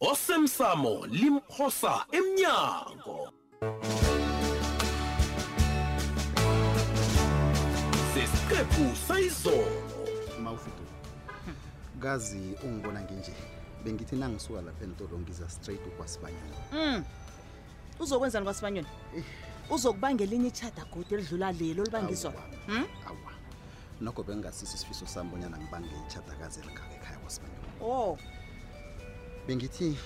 osemsamo limphosa emnyango sesiqephu sayizolo mawufike kazi ungibona nginje bengithi nangisuka lapha entolo ngiza straight ukwasibanyana mm. uzokwenzani kwasibanyana eh. uzokubangela inye ichada godi elidlula lelo libangiswa hmm? nokho bengingasisi isifiso sami bonyana ngibange itshadakazi elingaka ekhaya kwasibanyoni o bengithi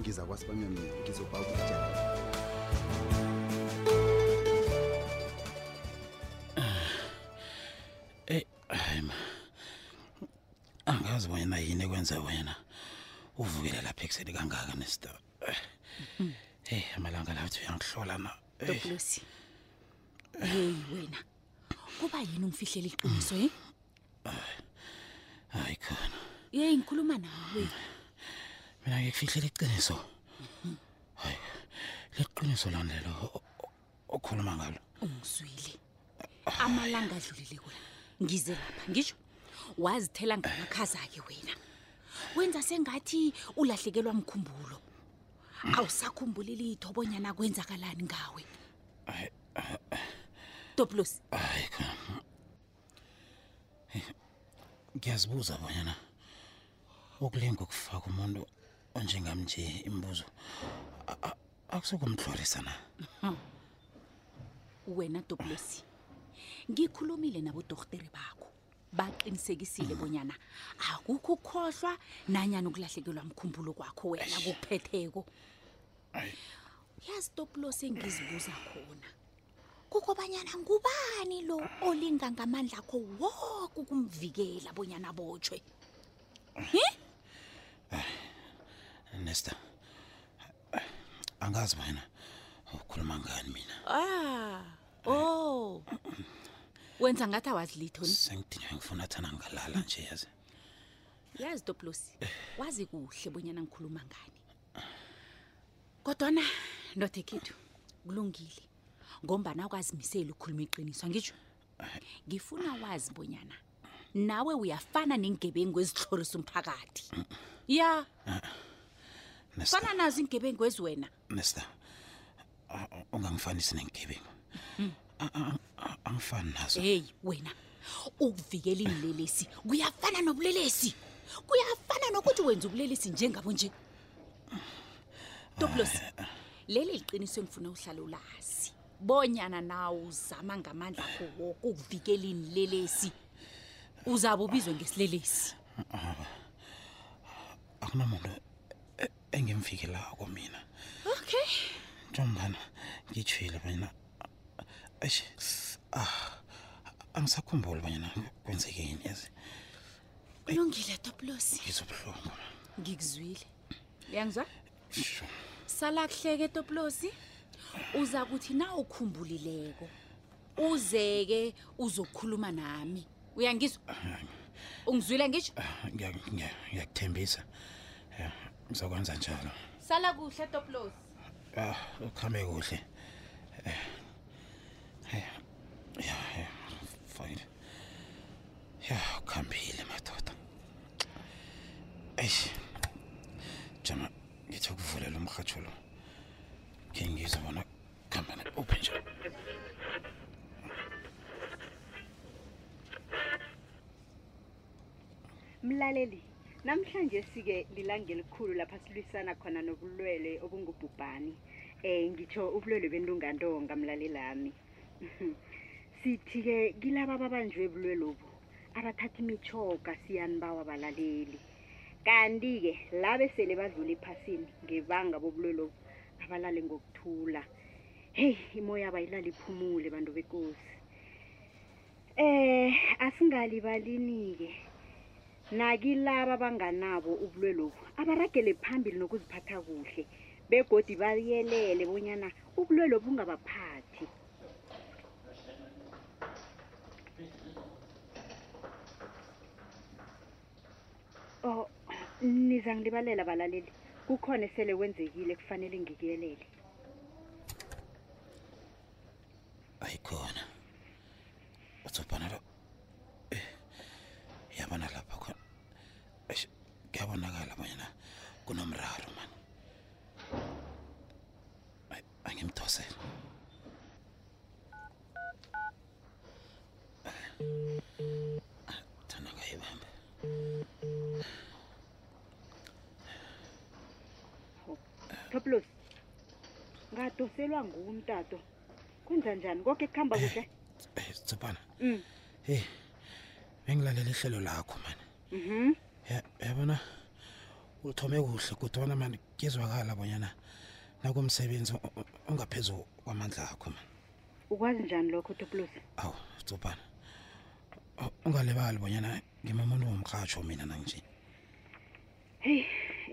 ngiza kwasibanyoni ngizobha ukutshela eyi hayi ma angazi bonyana yini ekwenza bonyana uvukele lapha ekuseni kangaka nesta heyi amalanga lathi uyangihlola na Eyi, Toplosi. Hey wena, kuba yini ungifihlela iqiniso eh hayi khona yeyi ngikhuluma nawe mina ngikufihlela iqiniso hayi leqiniso landela okhuluma ngalo ungizwile amalanga adlulile kula ngize lapha ngisho wazithela ngamakhazake wena wenza sengathi ulahlekelwa mkhumbulo awusakhumbulile itho bonyana kwenzakalani ngawe toplos hayi cha Hey, ngiyazibuza bonyana ukulinga ukufaka umuntu onjengami nje imibuzo a- a- akusukumtlorisa na wena toplosi ngikhulumile nabodorhtere bakho baqinisekisile bonyana akukho ukukhohlwa nanyani ukulahlekelwa mkhumbulo kwakho wena kuphetheko uyazi topulo sengizibuza khona kukobanyana ngubani lo olinga ngamandla akho woke ukumvikela bonyana botshwe nesta angazi wena ukhuluma ngani mina ah oh wenza ngathi awazilitho ni sengidinwe ngifuna thana ngalala nje yazi yazi topulosi wazi kuhle bonyana ngikhuluma ngani kodwana ndoda ekhethu kulungile ngombana ukazimiseli ukhuluma iqiniso angitsho ngifuna wazi bonyana nawe uyafana nengebengu ezihlorisa umphakathi ya fana nazo ingebengu eziwena nesta Ah, ah, ungangifanisi nengebengu Ah, ah, ah, angifani nazo heyi wena ukuvikela iinlelesi kuyafana nobulelesi kuyafana nokuthi wenza ubulelesi njengabo nje toplos leli liqiniso engifuna uhlale ulazi bonyana nawo uzama ngamandla akho woke ukuvikela iinlelesi uzabe ubizwe ngesilelesi akunamuntu engimfikelako mina okay njengombana ngitshile bonyana eish ah angisakhumbuli bonyana kwenzekeni yazi kulungile toplosi ngizobuhlungu ngikuzwile uyangizwa sho sala kuhleke toplosi uza kuthi na ukhumbulileko uzeke uzokhuluma nami uyangizwa ungizwile ngisho ngiyakuthembisa ngizokwenza njalo sala kuhle toplos ah ukhambe kuhle eh, eh, ya ya fine ya ukhambile madoda eish jama ngithi ukuvulela umrhatsho lo khe ngizobona Come on, open your. Mlaleli, namhlanje sike lilanga elikhulu lapha silwisana khona nobulwele obungubhubhani. Eh ngitsho ubulwele bentungantonga mlalelami. Sithi ke kilaba ababanjwe ubulwele obu abathatha imichoga siyanibawa balaleli. Kanti ke labe sele badlula ephasini ngebanga bobulwele obu abalale ngokuthula heyi imoya abayilali iphumule bantu bekosi eh asingalibalini-ke nakilaba banganabo ubulwe lobu abaragele phambili nokuziphatha kuhle begodi bayelele bonyana ubulwe lobu bungabaphathi o oh, niza ngilibalela balaleli kukhona esele wenzekile kufanele ngikuyelele ayikhona uthobhana lo eh, yabona lapha khona kuyabonakala bonyana kunomraro mani angimdosela Tana ngaye bamba. Toplos. Ngadoselwa ngumtato. Kwenza njani? Konke kuhamba kuhle? Eh, Tsopana. Mm. Hey. Bengilalela ihlelo lakho man. Mhm. Ya- Yabona uthome kuhle kodwa man kizwakala bonyana nakumsebenzi ungaphezulu kwamandla akho man. ukwazi njani lokho utopulusi awu tsopana ungalibali bonyana ngimamuntu womrhatsho mina nangitshini heyi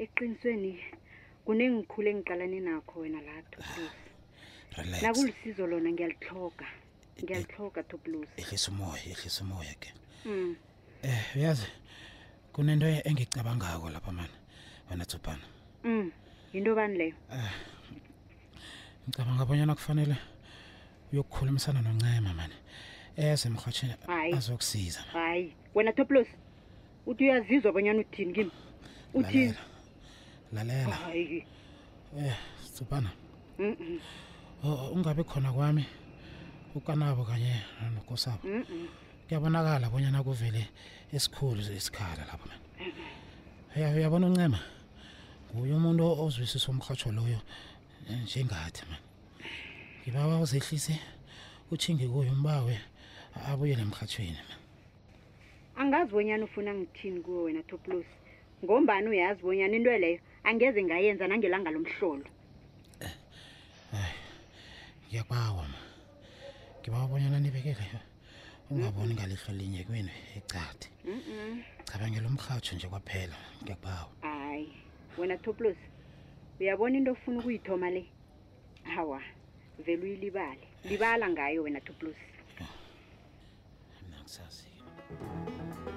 eqinisweni kunengikhulu engiqalane nakho wena la topulusi nakulisizo lona ngiyalihloga ngiyalihloga topulusi ehlisa umoya ehlisa umoya ke um uyazi kunento e- engicabangako lapha mana wena tsubhana Mm. Yinto bani leyo? ngicabanga abonyana kufanele uyokukhulumisana noncema mani eze mrhatsheni Hayi. azokusiza Hayi, wena Toplos. Uthi uyazizwa bonyana uthini kimi? Uthini? Lalela. lalela Hayi. um tsubhana Mhm. ungabi khona kwami ukanabo kanye nokosabo Mhm. kuyabonakala bonyana kuvele esikhulu isikhala lapho man uyabona uncema nguye umuntu ozwisisa umrhatsho loyo eh, njengathi man ngibawa uzehlise uthinge kuyo umbawe abuyele emrhatshweni man angazi bonyana ufuna ngithini kuwe wena toplos ngombani uyazi bonyana into leyo angeze ngayenza nangelanga lomhlolo eh, ngiyakubawa ma ngibawa bonyana nibekele ungaboni ngalihlo linye kwini ecadi cabangela umrhatsho nje kwaphela ngiyakubawa hayi wena toplos uyabona into ofuna ukuyithoma le hawa vele uyilibale libala ngayo wena toplos mna ngisazi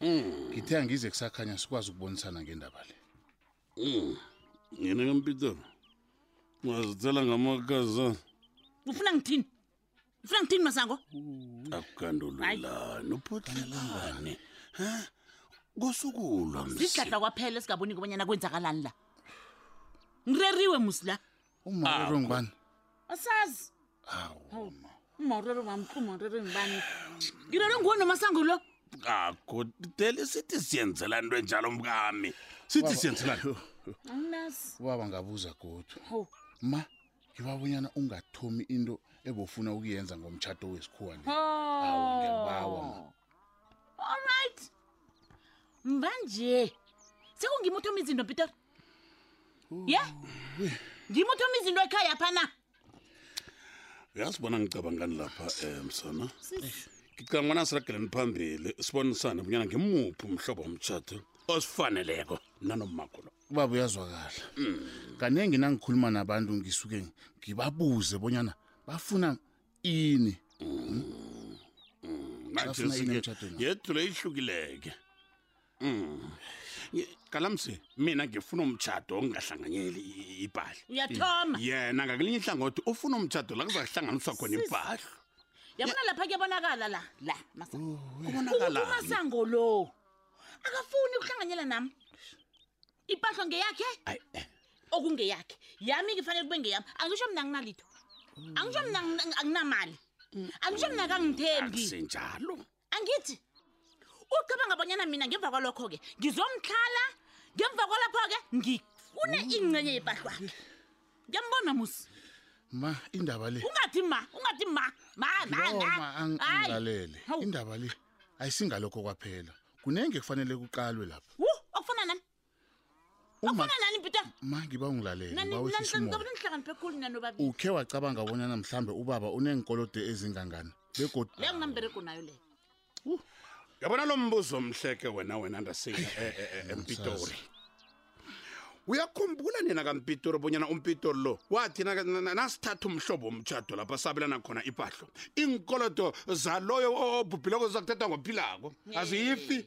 Mm. ngithe angize kusakhanya sikwazi ukubonisana ngendaba le Mm. Yena kaMpeter. Ngazithela ngamakaza. ufuna ngithini ufuna ngithini masango Akukandululani uphothelani. Ha? Kosukulwa msi. sihlahla kwaphela esingaboni kobanyana kwenzakalani la ngireriwe musi la umma Ah, urerwe ngubani asazi awu Hawu. ma umma urere wami umma urere ngibani ngirere nguwo nomasango lo akudeli sithi siyenzela into enjalo mkami sithi siyenzela anginazi ubaba ngabuza godu hawu ma ngibabonyana ungathomi into ebofuna ukuyenza ngomtshato wesikhuwa le Awu, ngiyakubawa, ma. allright mvanje sekungimuthomi izinto pitori ye ngimo uthoma izinto ekhaya phana uyazi bona ngicabangani lapha um msana ngicabanga bona sirageleni phambili sibonisane bunyana ngimuphi umhlobo womtshato osifaneleko nanomakho lo ubaba uyazwakala kaningi nangikhuluma nabantu ngisuke ngibabuze bonyana bafuna ini Bafuna yini emtjhadweni? yedula ihlukileke Mm. Kalamsi mina ngifuna umtjhado ongahlanganyeli i- ibhadla. uyathoma Yena ngakelinye ihlangothi ufuna umtjhado la kuzahlanganiswa khona Sis. ibhadla. yabona lapha kuyabonakala la la masango Kubonakala. umasango lo akafuni ukuhlanganyela nami ipahlo ngeyakhe Ay, eh. okungeyakhe yami ngifanele kube ngeyami angisho mna nginalitho angisho mna ngina- anginamali angisho mna kangithembi Akusenjalo. angithi ucabanga abonyana mina ngemva kwalokho-ke ngizomtlhala ngemva kwalapho-ke ngifune ingcenye yepahlwakhe ngiyambona musi ma indaba le ungathi ma ungathi ma ma angilalele indaba le ayisingalokho kwaphela kunenge kufanele kuqalwe lapha Uma- ufuna nani peter ma ngiba ungilalele Nani- ngiba wehlisa nani- umoya nanihlakaniphe khulu nani nobabili ukhe wacabanga bonyana mhlambe ubaba uneenkolodo ezingangani begodu leyo nginamberego nayo leyo yabona lo mbuzo mhleke wena wena ndasina eh, eh, eh, empitori uyakhumbula nina kampitori bonyana umpitori lo wathi naka- na- na- nasithatha umhlobo womtshado lapha sabelana khona ipahlo iinkolodo zaloyo o- obhubhileko zizakuthathwa ngophilako aziyifi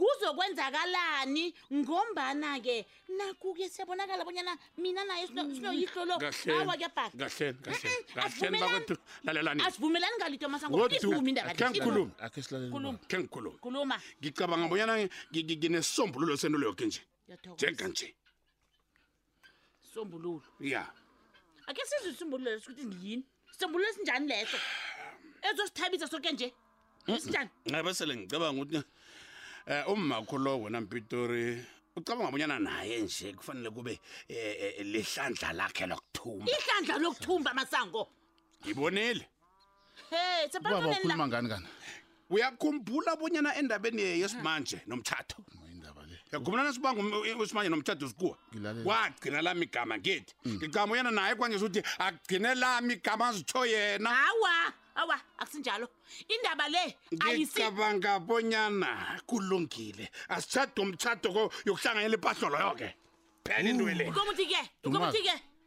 kuzokwenzakalani ngombana-ke nakuke siyabonakala bonyana mina naye mm. sinoyihlolo awa kuyabhaka kahleni kahleni kahleni bakwethu lalelani asivumelani ngalito masangoivumi indabakhengikhuluma akhe silalelkhuluma khengikhuluma khuluma ngicabanga bonyana nginesombululo sento leyoke nje njenganje sombululo ya akhe sizwe isisombululo leso ukuthi ndiyini sisombululo esinjani leso ezosithabisa soke nje esinjani ngabesele ngicabanga ukuthi eh ummakhulo wena mpitori ucabanga bonyana naye nje kufanele kube eh, eh, lihlandla lakhe lokuthumba ihlandla lokuthumba masango ngibonile hey ubaba ukhuluma ngani kana uyakhumbula bonyana endabeni yesimanje nomtshatho indaba le yakhumbula nasibanga um- usimanje nomtshatho sikuwa wagcina lami igama ngithi mm. ngicama uyena naye kwanje suthi agcine lami igama azitsho yena hawa awa akusinjalo indaba le ayisicabanga bonyana kulungile asitshado umtshato yokuhlanganyela ipahlo loyo ke phela intwele ukomuthi ke ukomuthi ke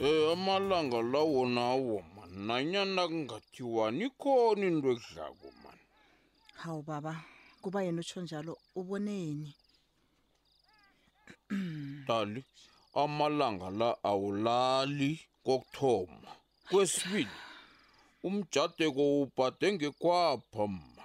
Eh amalanga lawo nawo man nanyana kungathiwa nikhona into ekudlako man. Hawu baba, kuba yena utsho njalo uboneni. Dali amalanga la awulali kokuthoma. Kwesibili umjadeko ubhade ngekwapha ma.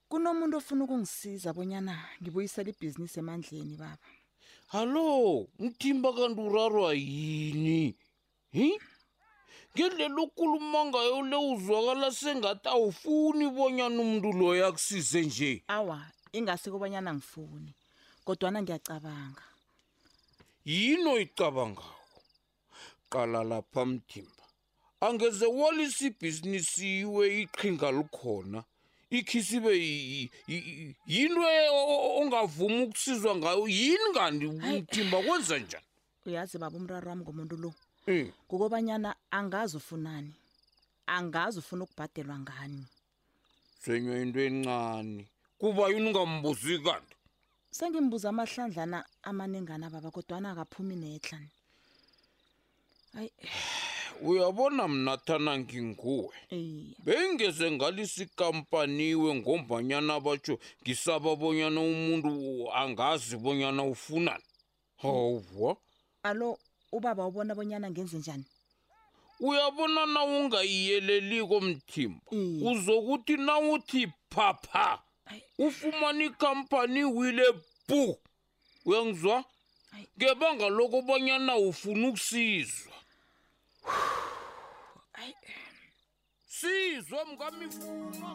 kunomuntu ofuna ukungisiza bonyana ngibuyisela ibhizinisi emandleni baba hallo mthimba kanti urarwa yini hi ngendlela okhuluma ngayo le uzwakala sengathi awufuni bonyana umuntu loyo akusize nje awa ingase kobanyana ngifuni kodwana ngiyacabanga yini oyicabangako qala lapha mthimba angeze walisa ibhizinisi yiwe iqhinga likhona ikhisibe yinto e-, ongavumi ukusizwa ngayo yini kanti mthimba kwenza njani uyazi baba umraro wami ngomuntu lo hmm. ngokobanyana angazi ufunani angazi ufuna ukubhadelwa ngani fenywa into encane kuba yini ungambuzi kanti sengimbuza amahlandlana amaningana baba kodwana akaphumi netlani ayi uyabona mnathana nginguwe iye bengeze ngalisikampanyiwe ngombanyana batsho ngisaba bonyana umuntu angazi bonyana ufunani hawo alo ubaba ubona bonyana ngenze njani uyabona na ungayiyeleliko mthimba Iye. uzokuthi na uthi phapha Ayi. ufumana ikampani wile bu uyangizwa Ayi. ngebanga lokobanyana ufuna ukusizwa sizwe mngamivumo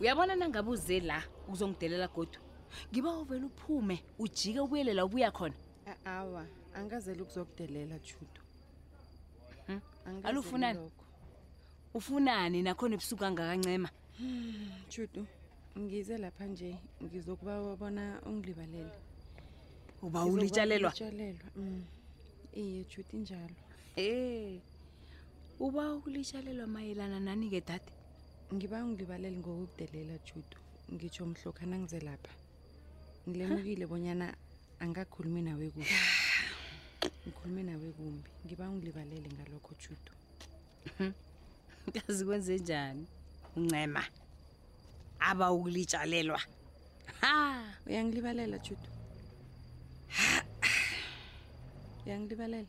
uyabona nangabuze la uzongidelela godu ngiba uvele uphume ujike ubuyelela ubuya khona awa angazeli ukuzokudelela judo hmm? alufunani ufunani nakhona ebusuku angakancema hmm, judo ngize lapha nje ngizokuba wabona ungilibalele uba ulitshalelwa hmm. iye judo injalo e uba ulitshalelwa mayelana nani-ke dade ngiba ungilibalele ngokukudelela judo ngitsho mhlokhana ngize lapha ngilemukile bonyana angakhulumi nawe kuhle ngikhulume nawe kumbi ngiba ungilibalele ngalokho judu kazi kwenze njani uncema aba ukulitshalelwa ha uyangilibalela judu uyangilibalela